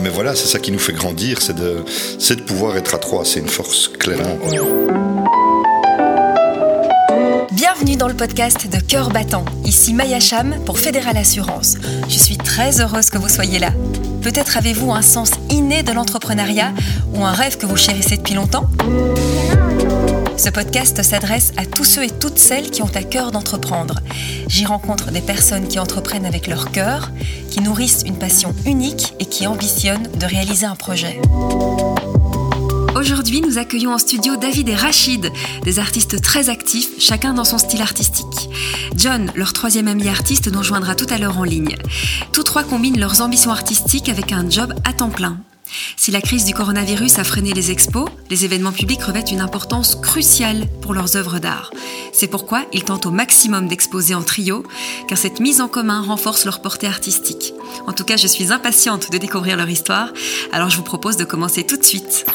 mais voilà, c'est ça qui nous fait grandir, c'est de, pouvoir être à trois, c'est une force, clairement. Bienvenue dans le podcast de Cœur Battant. Ici Maya Cham pour Fédéral Assurance. Je suis très heureuse que vous soyez là. Peut-être avez-vous un sens inné de l'entrepreneuriat ou un rêve que vous chérissez depuis longtemps? Ce podcast s'adresse à tous ceux et toutes celles qui ont à cœur d'entreprendre. J'y rencontre des personnes qui entreprennent avec leur cœur, qui nourrissent une passion unique et qui ambitionnent de réaliser un projet. Aujourd'hui, nous accueillons en studio David et Rachid, des artistes très actifs, chacun dans son style artistique. John, leur troisième ami artiste, nous joindra tout à l'heure en ligne. Tous trois combinent leurs ambitions artistiques avec un job à temps plein. Si la crise du coronavirus a freiné les expos, les événements publics revêtent une importance cruciale pour leurs œuvres d'art. C'est pourquoi ils tentent au maximum d'exposer en trio, car cette mise en commun renforce leur portée artistique. En tout cas, je suis impatiente de découvrir leur histoire, alors je vous propose de commencer tout de suite.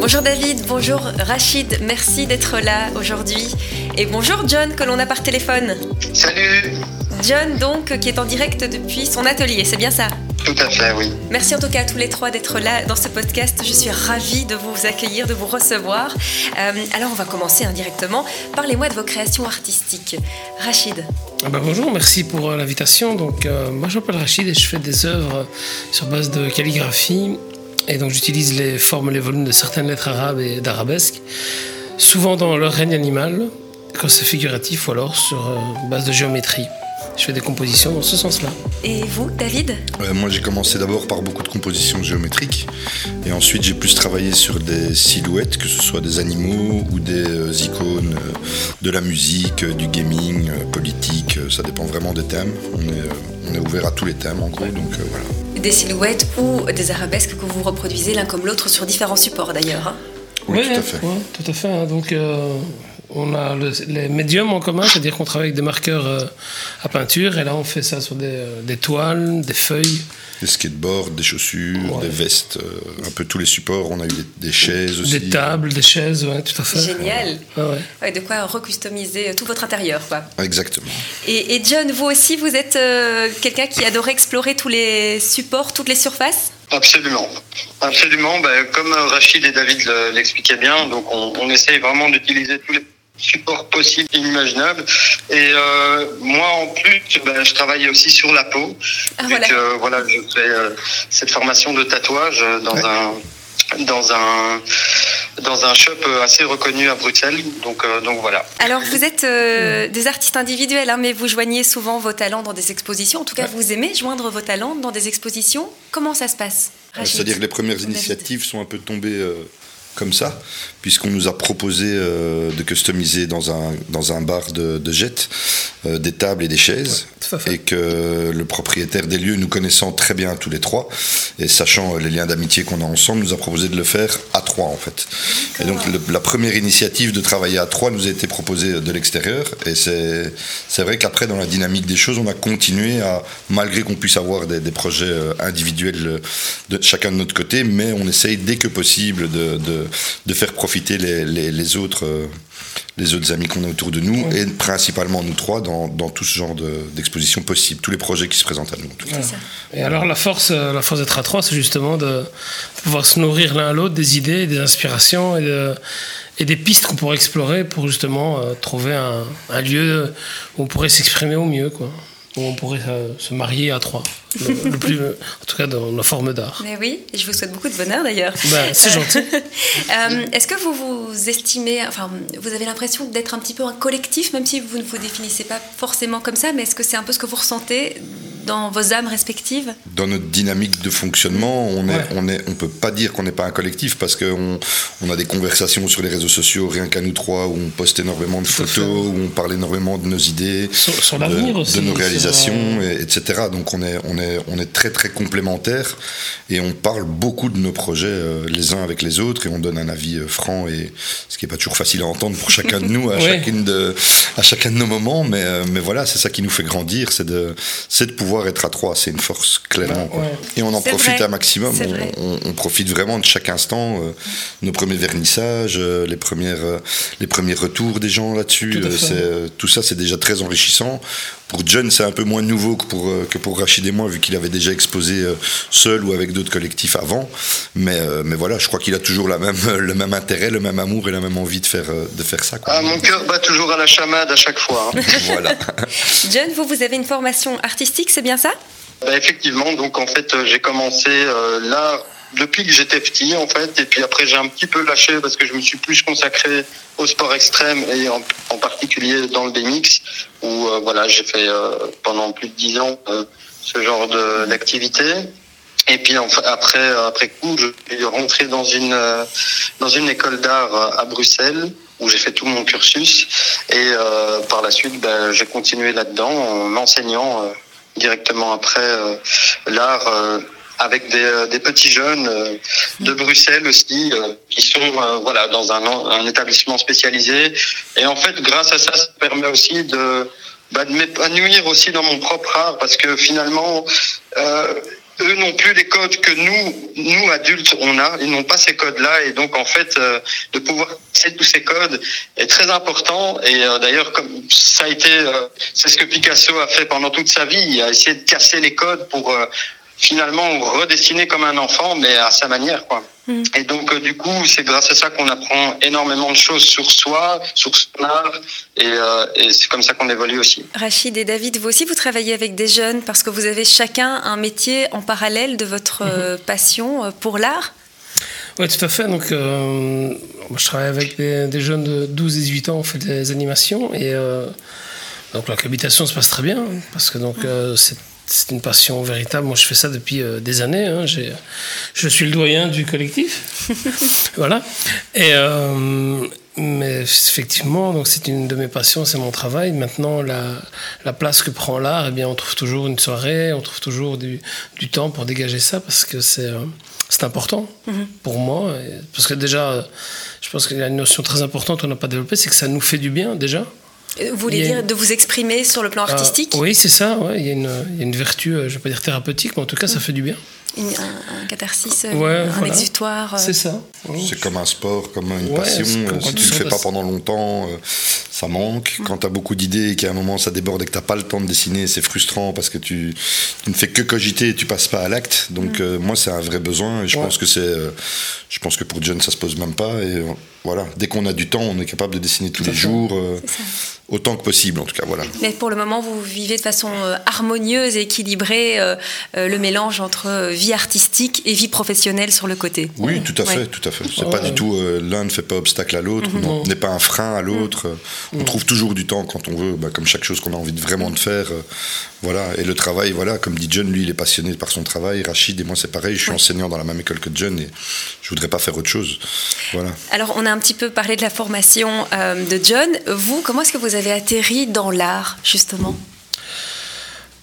Bonjour David, bonjour Rachid, merci d'être là aujourd'hui. Et bonjour John que l'on a par téléphone. Salut John, donc, qui est en direct depuis son atelier, c'est bien ça? Tout à fait, oui. Merci en tout cas à tous les trois d'être là dans ce podcast. Je suis ravie de vous accueillir, de vous recevoir. Euh, alors, on va commencer indirectement. Parlez-moi de vos créations artistiques. Rachid. Ah bah bonjour, merci pour euh, l'invitation. Donc, euh, moi, je m'appelle Rachid et je fais des œuvres sur base de calligraphie. Et donc, j'utilise les formes, les volumes de certaines lettres arabes et d'arabesque, souvent dans leur règne animal, quand c'est figuratif ou alors sur base de géométrie je fais des compositions dans ce sens-là. Et vous, David euh, Moi, j'ai commencé d'abord par beaucoup de compositions géométriques. Et ensuite, j'ai plus travaillé sur des silhouettes, que ce soit des animaux ou des euh, icônes euh, de la musique, du gaming, politique. Ça dépend vraiment des thèmes. On est, on est ouvert à tous les thèmes, en gros. Donc voilà. Des silhouettes ou des arabesques que vous reproduisez l'un comme l'autre sur différents supports d'ailleurs. Hein? Oui, tout à fait. tout à fait. Hein. Donc, on a les médiums en commun, c'est-à-dire qu'on travaille avec des marqueurs euh, à peinture, et là on fait ça sur des, euh, toiles, des feuilles. Des skateboards, des chaussures, des vestes, euh, un peu tous les supports. On a eu des, chaises aussi. Des tables, des chaises, ouais, tout à fait. Génial. de quoi recustomiser tout votre intérieur. Quoi. Exactement. Et, John, vous aussi, vous êtes quelqu'un qui adore explorer tous les supports, toutes les surfaces? Absolument. Absolument. Ben, comme Rachid et David l'expliquaient bien, donc on, on essaye vraiment d'utiliser tous les support possible et inimaginable. Et euh, moi, en plus, ben, je travaille aussi sur la peau. Ah, voilà. Que, voilà, je fais euh, cette formation de tatouage dans un dans un dans un shop assez reconnu à Bruxelles. Donc, euh, donc voilà. Alors vous êtes euh, des artistes individuels, hein, mais vous joignez souvent vos talents dans des expositions. En tout cas, vous aimez joindre vos talents dans des expositions. Comment ça se passe C'est-à-dire que les premières initiatives sont un peu tombées comme ça, puisqu'on nous a proposé euh, de customiser dans un, dans un bar de, de jet euh, des tables et des chaises, et que le propriétaire des lieux, nous connaissant très bien tous les trois, et sachant les liens d'amitié qu'on a ensemble, nous a proposé de le faire à trois en fait. Et donc la première initiative de travailler à trois nous a été proposée de l'extérieur, et c'est vrai qu'après dans la dynamique des choses, on a continué à, malgré qu'on puisse avoir des, des, projets euh, individuels de chacun de notre côté, mais on essaye dès que possible de, de de, faire profiter les, autres, euh, les autres amis qu'on a autour de nous, et principalement nous trois, dans, tout ce genre d'exposition possible, tous les projets qui se présentent à nous. Et alors la force, euh, la force d'être à trois, c'est justement de pouvoir se nourrir l'un à l'autre des idées, des inspirations et, et des pistes qu'on pourrait explorer pour justement euh, trouver un, un, lieu où on pourrait s'exprimer au mieux. Quoi où on pourrait euh, se marier à trois. Le, plus, en tout cas dans la forme d'art. Mais oui, je vous souhaite beaucoup de bonheur d'ailleurs. Ben, c'est gentil. Euh, est-ce que vous vous estimez, enfin, vous avez l'impression d'être un petit peu un collectif, même si vous ne vous définissez pas forcément comme ça, mais est-ce que c'est un peu ce que vous ressentez dans vos âmes respectives Dans notre dynamique de fonctionnement, on est, on est, on peut pas dire qu'on n'est pas un collectif parce qu'on on a des conversations sur les réseaux sociaux, rien qu'à nous trois, où on poste énormément de photos, où on parle énormément de nos idées, sur, l'avenir aussi, de nos réalisations, etc. Donc on est, on est, on est très très complémentaires et on parle beaucoup de nos projets euh, les uns avec les autres et on donne un avis euh, franc et ce qui est pas toujours facile à entendre pour chacun de nous à chacune de, à chacun de nos moments, mais euh, mais voilà, c'est ça qui nous fait grandir, c'est de, c'est de pouvoir être à trois, c'est une force, clairement. Et on en profite un maximum. On, profite vraiment de chaque instant. Euh, nos premiers vernissages, euh, les, premières, euh, les premiers retours des gens là-dessus. Tout, tout ça, c'est déjà très enrichissant pour John, c'est un peu moins nouveau que pour, que pour Rachid et moi, vu qu'il avait déjà exposé seul ou avec d'autres collectifs avant. Mais, mais voilà, je crois qu'il a toujours la même, le même intérêt, le même amour et la même envie de faire, de faire ça. Ah, mon cœur bat toujours à la chamade à chaque fois. Hein. voilà. John, vous, vous avez une formation artistique, c'est bien ça? Bah, Effectivement, donc en fait, j'ai commencé là depuis que j'étais petit en fait. Et puis après j'ai un petit peu lâché parce que je me suis plus consacré au sport extrême et en, particulier dans le BMX où euh, voilà j'ai fait euh, pendant plus de dix ans euh, ce genre d'activité. Et puis après après coup je suis rentré dans une dans une école d'art à Bruxelles où j'ai fait tout mon cursus. Et par la suite ben, j'ai continué là-dedans en enseignant directement après l'art avec des, euh, des, petits jeunes euh, de Bruxelles aussi euh, qui sont voilà dans un, établissement spécialisé et en fait grâce à ça ça permet aussi de bah, de m'épanouir aussi dans mon propre art parce que finalement eux n'ont plus les codes que nous, nous adultes, on a. Ils n'ont pas ces codes-là, et donc en fait, de pouvoir casser tous ces codes est très important. Et d'ailleurs, comme ça a été, c'est ce que Picasso a fait pendant toute sa vie. Il a essayé de casser les codes pour finalement redessiner comme un enfant, mais à sa manière, quoi. Mm. Et donc, euh, du coup, c'est grâce à ça qu'on apprend énormément de choses sur soi, sur son art, et, euh, et c'est comme ça qu'on évolue aussi. Rachid et David, vous aussi, vous travaillez avec des jeunes parce que vous avez chacun un métier en parallèle de votre euh, mm-hmm. passion pour l'art? Oui, tout à fait. Donc, moi, je travaille avec des, des, jeunes de 12 et 18 ans, on fait des animations, et donc la cohabitation se passe très bien, parce que donc, c'est c'est une passion véritable. Moi, je fais ça depuis euh, des années. Hein. Je suis le doyen du collectif. voilà. Et, euh, mais effectivement, donc c'est une de mes passions, c'est mon travail. Maintenant, la, la place que prend l'art, eh bien, on trouve toujours une soirée, on trouve toujours du, du temps pour dégager ça parce que c'est euh, c'est important mm-hmm. pour moi. Parce que déjà, je pense qu'il y a une notion très importante qu'on n'a pas développée, c'est que ça nous fait du bien déjà. Vous voulez dire de vous exprimer sur le plan ah, artistique Oui, c'est ça. Il, y a une, vertu, euh, je ne vais pas dire thérapeutique, mais en tout cas, ça fait du bien. Un, catharsis, euh, un exutoire. Euh. C'est ça. C'est comme un sport, comme une passion. si tu ne le fais pas pendant longtemps, ça manque. Quand tu as beaucoup d'idées et qu'à un moment ça déborde et que tu n'as pas le temps de dessiner, c'est frustrant parce que tu, ne fais que cogiter et tu passes pas à l'acte. Donc mm. moi, c'est un vrai besoin et je pense que c'est, je pense que pour John, ça se pose même pas. Et voilà, dès qu'on a du temps, on est capable de dessiner tous les jours autant que possible en tout cas. Voilà. Mais pour le moment, vous vivez de façon euh, harmonieuse et équilibrée euh, euh, le mélange entre vie artistique et vie professionnelle sur le côté. Oui, tout à fait, tout à fait. C'est pas du tout l'un ne fait pas obstacle à l'autre, mhm. n'est pas un frein à l'autre. Mhm. On trouve toujours du temps quand on veut, bah, comme chaque chose qu'on a envie de vraiment de faire. voilà. Et le travail, voilà, comme dit John, lui, il est passionné par son travail. Rachid et moi, c'est pareil. Je suis enseignant dans la même école que John et je voudrais pas faire autre chose. Voilà. Alors, on a un petit peu parlé de la formation de John. Vous, comment est-ce que vous avez avez atterri dans l'art, justement?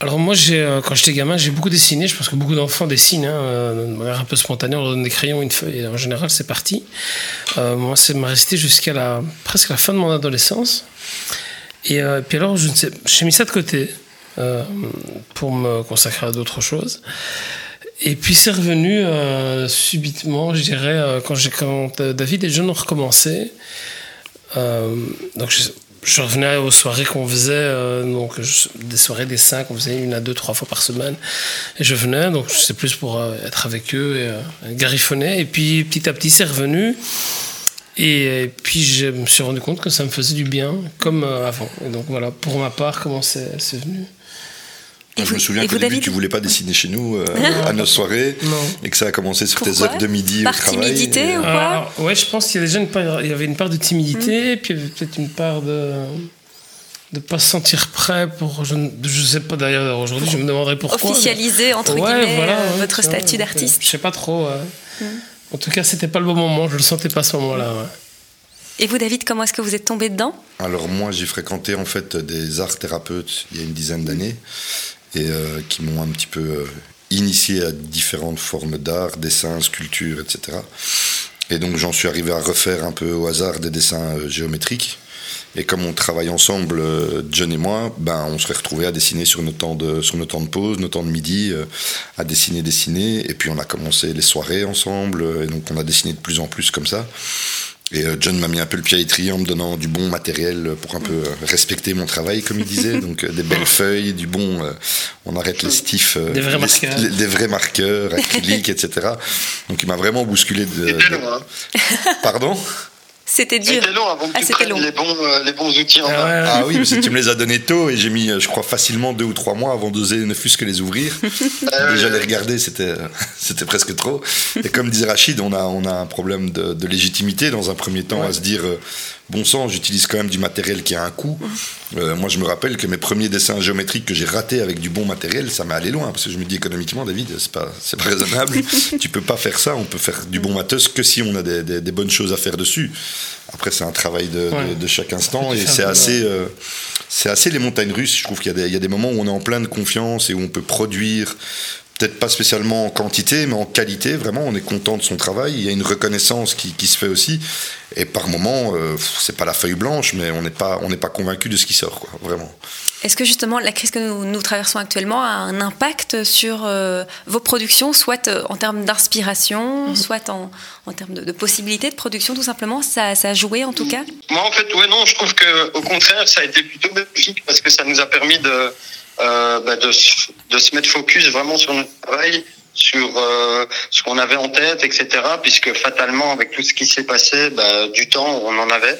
Alors moi, euh, quand j'étais gamin, j'ai beaucoup dessiné. Je pense que beaucoup d'enfants dessinent hein, euh, de manière un peu spontanée. On leur donne des crayons, une feuille, et en général, c'est parti. Euh, moi, ça m'a resté jusqu'à la, presque la fin de mon adolescence. Et puis alors, je ne sais, j'ai mis ça de côté pour me consacrer à d'autres choses. Et puis c'est revenu subitement, je dirais, quand, j'ai, quand David et je ont recommencé. donc je, je revenais aux soirées qu'on faisait, euh, donc des soirées des cinq, on faisait une à deux, trois fois par semaine. Et je venais, donc c'est plus pour euh, être avec eux et euh, gariffonner. Et puis petit à petit, c'est revenu. Et, puis je me suis rendu compte que ça me faisait du bien, comme avant. Et donc voilà, pour ma part, comment c'est venu je me souviens qu'au début, tu voulais pas dessiner chez nous euh, à nos soirées et que ça a commencé sur tes œuvres de midi Par au travail. timidité ou quoi Ouais, je pense qu'il y a déjà une part, il y avait une part de timidité, et hmm. puis il y avait peut-être une part de de pas se sentir prêt pour je ne sais pas d'ailleurs aujourd'hui je me demanderais pourquoi officialiser entre guillemets euh, votre statut d'artiste je sais pas trop hmm. en tout cas c'était pas le bon moment je le sentais pas à ce moment-là et vous David comment est-ce que vous êtes tombé dedans? Alors moi j'ai fréquenté en fait des arts thérapeutes il y a une dizaine d'années et euh, qui m'ont un petit peu euh, initié à différentes formes d'art, dessin, sculpture, etc. Et donc j'en suis arrivé à refaire un peu au hasard des dessins euh, géométriques. Et comme on travaille ensemble, John et moi, ben, on serait retrouvés à dessiner sur nos temps de, sur nos temps de pause, nos temps de midi, à dessiner, dessiner. Et puis on a commencé les soirées ensemble, et donc on a dessiné de plus en plus comme ça. Et euh, John m'a mis un peu le pied à l'étrier en me donnant du bon matériel pour un peu euh, respecter mon travail, comme il disait. Donc euh, des belles feuilles, du bon. on arrête les stifs. des vrais marqueurs. des vrais marqueurs, acryliques, etc. Donc il m'a vraiment bousculé de. de... Pardon? C'était dur. C'était long avant que ah, tu prennes les bons, les bons outils en ah. Ah, oui, parce que tu me les as donnés tôt et j'ai mis, je crois, facilement deux ou trois mois avant d'oser ne fût-ce que les ouvrir. Ah Déjà les regarder, c'était, c'était presque trop. Et comme disait Rachid, on a, on a un problème de, de légitimité dans un premier temps à se dire, bon sang, j'utilise quand même du matériel qui a un coût. Euh, moi, je me rappelle que mes premiers dessins géométriques que j'ai ratés avec du bon matériel, ça m'est allé loin. Parce que je me dis économiquement, David, c'est pas, c'est pas raisonnable. tu peux pas faire ça. On peut faire du bon matos que si on a des, des, bonnes choses à faire dessus. Après, c'est un travail de, de, chaque instant et c'est assez, euh, c'est assez les montagnes russes. Je trouve qu'il y, y, a des moments où on est en pleine confiance et où on peut produire peut-être pas spécialement en quantité, mais en qualité, vraiment, on est content de son travail. Il y a une reconnaissance qui, qui se fait aussi. Et par moment, euh, c'est pas la feuille blanche, mais on n'est pas, on n'est pas convaincu de ce qui sort, quoi, vraiment. Est-ce que justement la crise que nous, nous, traversons actuellement a un impact sur euh, vos productions, soit euh, en termes d'inspiration, mm-hmm. soit en, en termes de, possibilités de production, tout simplement? Ça, ça, a joué en tout cas? Moi, en fait, ouais, non, je trouve que au contraire, ça a été plutôt bénéfique parce que ça nous a permis de euh, bah, de, de, se mettre focus vraiment sur notre travail, sur euh, ce qu'on avait en tête, etc. Puisque fatalement, avec tout ce qui s'est passé, bah, du temps, on en avait.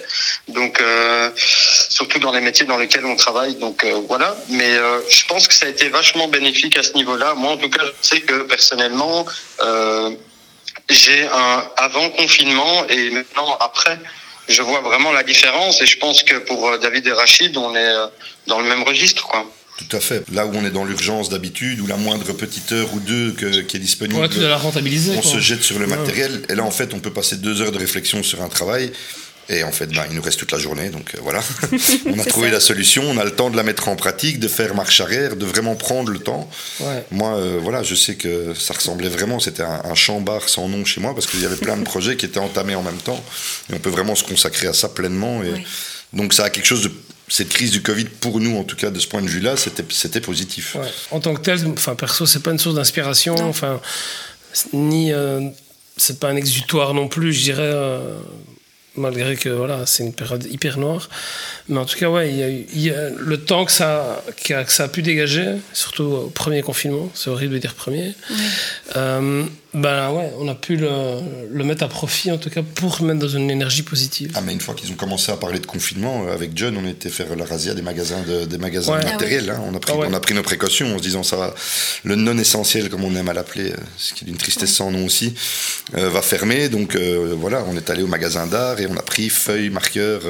Donc, euh, surtout dans les métiers dans lesquels on travaille. Donc euh, voilà. Mais je pense que ça a été vachement bénéfique à ce niveau-là. Moi, en tout cas, je sais que personnellement, j'ai un avant confinement et maintenant après je vois vraiment la différence et je pense que pour David et Rachid, on est dans le même registre. Quoi. Tout à fait. Là où on est dans l'urgence d'habitude, où la moindre petite heure ou deux qui est disponible, on se jette sur le matériel. Et là, en fait, on peut passer deux heures de réflexion sur un travail. Et en fait, ben, il nous reste toute la journée, donc euh, voilà. on a trouvé la solution, on a le temps de la mettre en pratique, de faire marche arrière, de vraiment prendre le temps. Moi, euh, voilà, je sais que ça ressemblait vraiment, c'était un, champ-bar sans nom chez moi, parce qu'il y avait plein de projets qui étaient entamés en même temps. Et on peut vraiment se consacrer à ça pleinement. Et Donc ça a quelque chose de cette crise du Covid, pour nous, en tout cas, de ce point de vue-là, c'était positif. En tant que tel, enfin, perso, c'est pas une source d'inspiration, enfin, ni. Euh, c'est pas un exutoire non plus, je dirais. Euh, malgré que voilà, c'est une période hyper noire. Mais en tout cas, ouais, il y a, le temps que ça, que ça a pu dégager, surtout au premier confinement, c'est horrible de dire premier, euh, ben ouais, on a pu le, le, mettre à profit, en tout cas, pour mettre dans une énergie positive. Ah, mais une fois qu'ils ont commencé à parler de confinement, euh, avec John, on était faire la razzia des magasins de, des magasins matériels. Hein. On, a pris, ah on a pris nos précautions en se disant ça va, le non essentiel, comme on aime à l'appeler, euh, ce qui est d'une tristesse sans nom aussi, va fermer. Donc voilà, on est allé au magasin d'art et on a pris feuilles, marqueurs,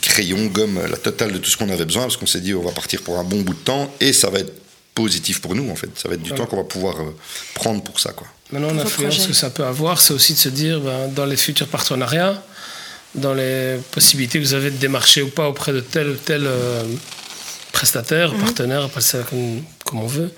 crayons, gomme la totale de tout ce qu'on avait besoin, parce qu'on s'est dit on va partir pour un bon bout de temps, et ça va être positif pour nous en fait. Ça va être du temps qu'on va pouvoir euh, prendre pour ça. Quoi. Maintenant, l'influence que ça peut avoir, c'est aussi de se dire ben, dans les futurs partenariats, dans les possibilités que vous avez de démarcher ou pas auprès de tel ou tel euh, prestataire, mhm. partenaire, appelle ça comme, comme on veut,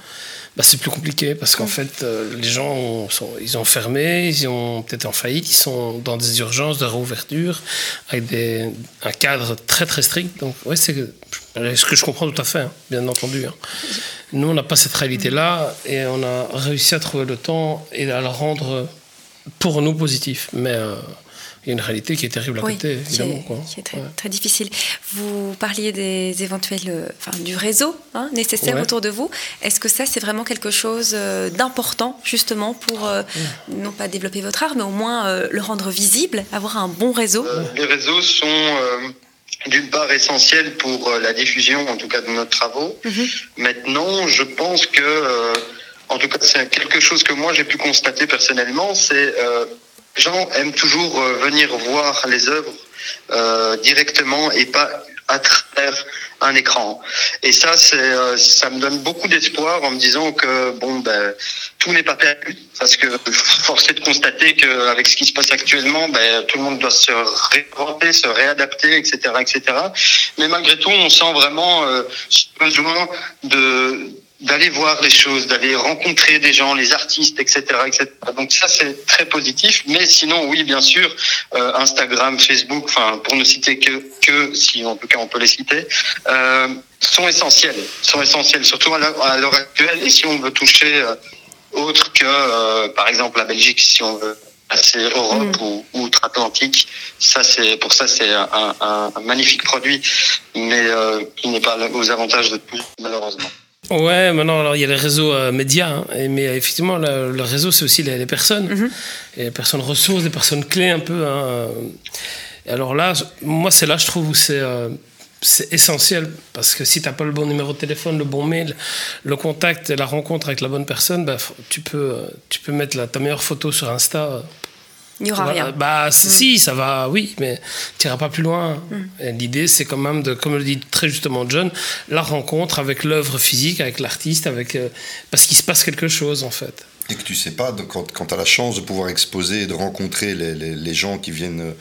bah, c'est plus compliqué parce qu'en fait, euh, les gens sont, ils ont fermé, ils ont peut-être en faillite, ils sont dans des urgences de réouverture avec des, un cadre très très strict. Donc, ouais, c'est ce que je comprends tout à fait, hein, bien entendu. Hein. Nous, on n'a pas cette réalité-là et on a réussi à trouver le temps et à le rendre pour nous positif. Mais euh, il y a une réalité qui est terrible à côté, évidemment. Qui est, très, difficile. Vous parliez des éventuels, euh, enfin, du réseau hein, nécessaire autour de vous. Est-ce que ça, c'est vraiment quelque chose euh, d'important, justement, pour euh, non pas développer votre art, mais au moins le rendre visible, avoir un bon réseau? Les réseaux sont d'une part essentiels pour la diffusion, en tout cas, de nos travaux. Mhm. Maintenant, je pense que, en tout cas, c'est quelque chose que moi j'ai pu constater personnellement, c'est les gens aiment toujours euh, venir voir les œuvres euh, directement et pas à travers un écran. Et ça, euh, ça me donne beaucoup d'espoir en me disant que bon, ben, tout n'est pas perdu, parce que force est de constater qu'avec ce qui se passe actuellement, ben, tout le monde doit se réinventer, se réadapter, etc., etc. Mais malgré tout, on sent vraiment euh, besoin de d'aller voir les choses, d'aller rencontrer des gens, les artistes, etc., etc. Donc ça c'est très positif. Mais sinon, oui, bien sûr, euh, Instagram, Facebook, enfin pour ne citer que que si en tout cas on peut les citer, euh, sont essentiels, sont essentiels, surtout à l'heure actuelle. Et si on veut toucher euh, autre que, euh, par exemple, la Belgique, si on veut assez Europe mm. ou, outre-Atlantique. Ça, c'est pour ça, c'est un, un, magnifique produit, mais euh, qui n'est pas aux avantages de tout, malheureusement. Ouais, maintenant, alors il y a les réseaux euh, médias, hein, mais effectivement, le, réseau, c'est aussi les, personnes. Et les personnes ressources, les personnes clés un peu. Hein. Et alors là, moi, c'est là, je trouve, où c'est. Euh, essentiel parce que si tu n'as pas le bon numéro de téléphone, le bon mail, le contact et la rencontre avec la bonne personne, bah, tu, peux, tu peux mettre la, ta meilleure photo sur Insta. Il n'y aura rien. Bah, mm. Si, ça va, oui, mais tu n'iras pas plus loin. Mm. L'idée, c'est quand même, de, comme le dit très justement John, la rencontre avec l'œuvre physique, avec l'artiste, avec, euh, parce qu'il se passe quelque chose en fait et que tu sais pas, quand, quand tu as la chance de pouvoir exposer et de rencontrer les, les, gens qui viennent,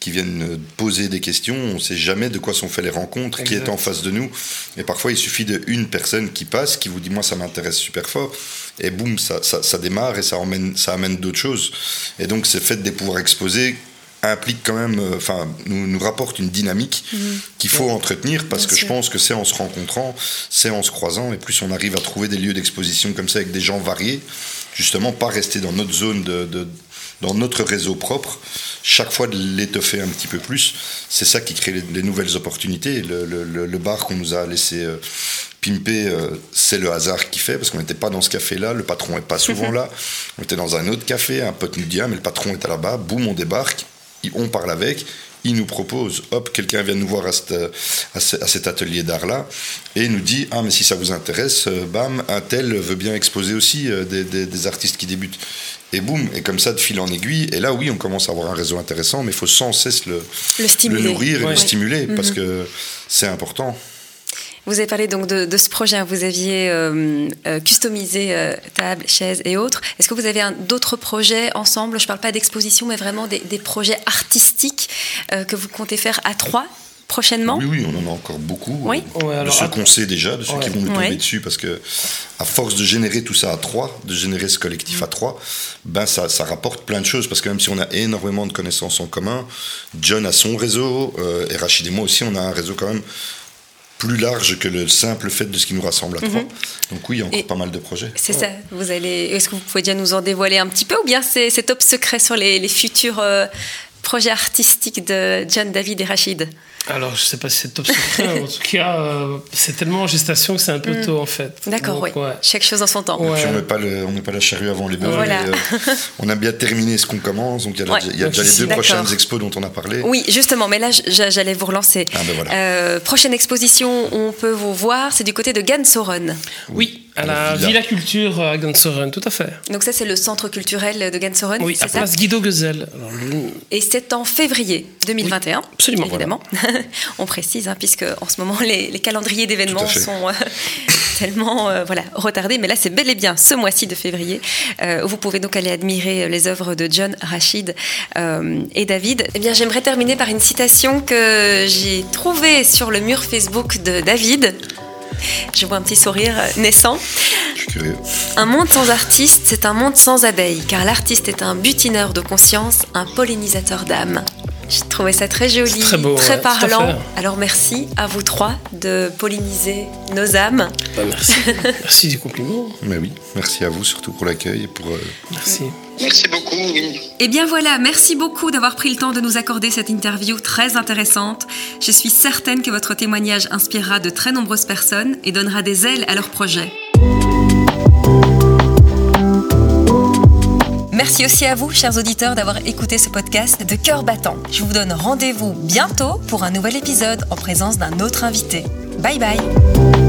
qui viennent poser des questions, on sait jamais de quoi sont faites les rencontres, qui est en face de nous. Et parfois, il suffit d'une personne qui passe, qui vous dit Moi, ça m'intéresse super fort. Et boum, ça, ça, ça, démarre et ça, emmène, ça amène d'autres choses. Et donc, c'est fait de pouvoir exposer implique quand même, euh, enfin, nous, nous rapporte une dynamique mhm. qu'il faut entretenir parce que je pense que c'est en se rencontrant, c'est en se croisant, et plus on arrive à trouver des lieux d'exposition comme ça avec des gens variés, justement pas rester dans notre zone de, dans notre réseau propre, chaque fois de l'étoffer un petit peu plus, c'est ça qui crée les, nouvelles opportunités. Le, le, bar qu'on nous a laissé pimper, euh, c'est le hasard qui fait, parce qu'on n'était pas dans ce café-là, le patron n'est pas souvent là, on était dans un autre café, un pote nous dit, ah, mais le patron est là-bas, boum, on débarque, on parle avec, il nous propose, hop, quelqu'un vient nous voir à, cet atelier d'art-là, et nous dit, ah mais si ça vous intéresse, euh, bam, un tel veut bien exposer aussi euh, des, artistes qui débutent. Et boum, et comme ça, de fil en aiguille, et là oui, on commence à avoir un réseau intéressant, mais il faut sans cesse le, le, nourrir et le stimuler, parce mhm. que c'est important. Vous avez parlé donc de, ce projet, vous aviez euh, euh, customisé euh, tables, chaises et autres. Est-ce que vous avez d'autres projets ensemble? Je ne parle pas d'exposition, mais vraiment des, projets artistiques que vous comptez faire à trois prochainement? Oui, oui, on en a encore beaucoup. Oui. de ceux qu'on sait déjà, de ceux qui vont nous tomber dessus, parce que à force de générer tout ça à trois, de générer ce collectif à trois, ben ça, ça, rapporte plein de choses, parce que même si on a énormément de connaissances en commun, John a son réseau, et Rachid et moi aussi, on a un réseau quand même plus large que le simple fait de ce qui nous rassemble à trois. Mhm. Donc oui, il y a encore pas mal de projets. C'est ça. Vous allez. Est-ce que vous pouvez déjà nous en dévoiler un petit peu, ou bien c'est top secret sur les, futurs euh, projets artistiques de John David et Rachid? Alors, je ne sais pas si c'est top secret. en tout cas, euh, c'est tellement en gestation que c'est un peu mm. tôt, en fait. D'accord, oui. Chaque chose en son temps. on ne met, pas la charrue avant les bœufs. Euh, on a bien terminé ce qu'on commence. Donc, il y a, déjà les deux prochaines expos dont on a parlé. Oui, justement. Mais là, j'allais vous relancer. Ah, ben euh, prochaine exposition, on peut vous voir. C'est du côté de Gansoren. Oui, à la, Villa. Culture à Gansoren, tout à fait. Donc, ça, c'est le centre culturel de Gansoren. Oui, à place Guido Gezel. Et c'est en février 2021. absolument. Évidemment. on précise, hein, puisque en ce moment les, calendriers d'événements sont euh, tellement euh, voilà, retardés. Mais là, c'est bel et bien ce mois-ci de février. Euh, vous pouvez donc aller admirer les œuvres de John, Rachid et David. Eh bien, j'aimerais terminer par une citation que j'ai trouvée sur le mur Facebook de David. Je vois un petit sourire naissant. Un monde sans artiste, c'est un monde sans abeilles, car l'artiste est un butineur de conscience, un pollinisateur d'âme. J'ai trouvé ça très joli, très, parlant. Alors merci à vous trois de polliniser nos âmes. Bah, merci. merci du compliment. Mais oui, merci à vous surtout pour l'accueil et pour. Euh, merci. Merci beaucoup. Oui. Eh bien voilà, merci beaucoup d'avoir pris le temps de nous accorder cette interview très intéressante. Je suis certaine que votre témoignage inspirera de très nombreuses personnes et donnera des ailes à leurs projets. Merci aussi à vous, chers auditeurs, d'avoir écouté ce podcast de cœur battant. Je vous donne rendez-vous bientôt pour un nouvel épisode en présence d'un autre invité. Bye bye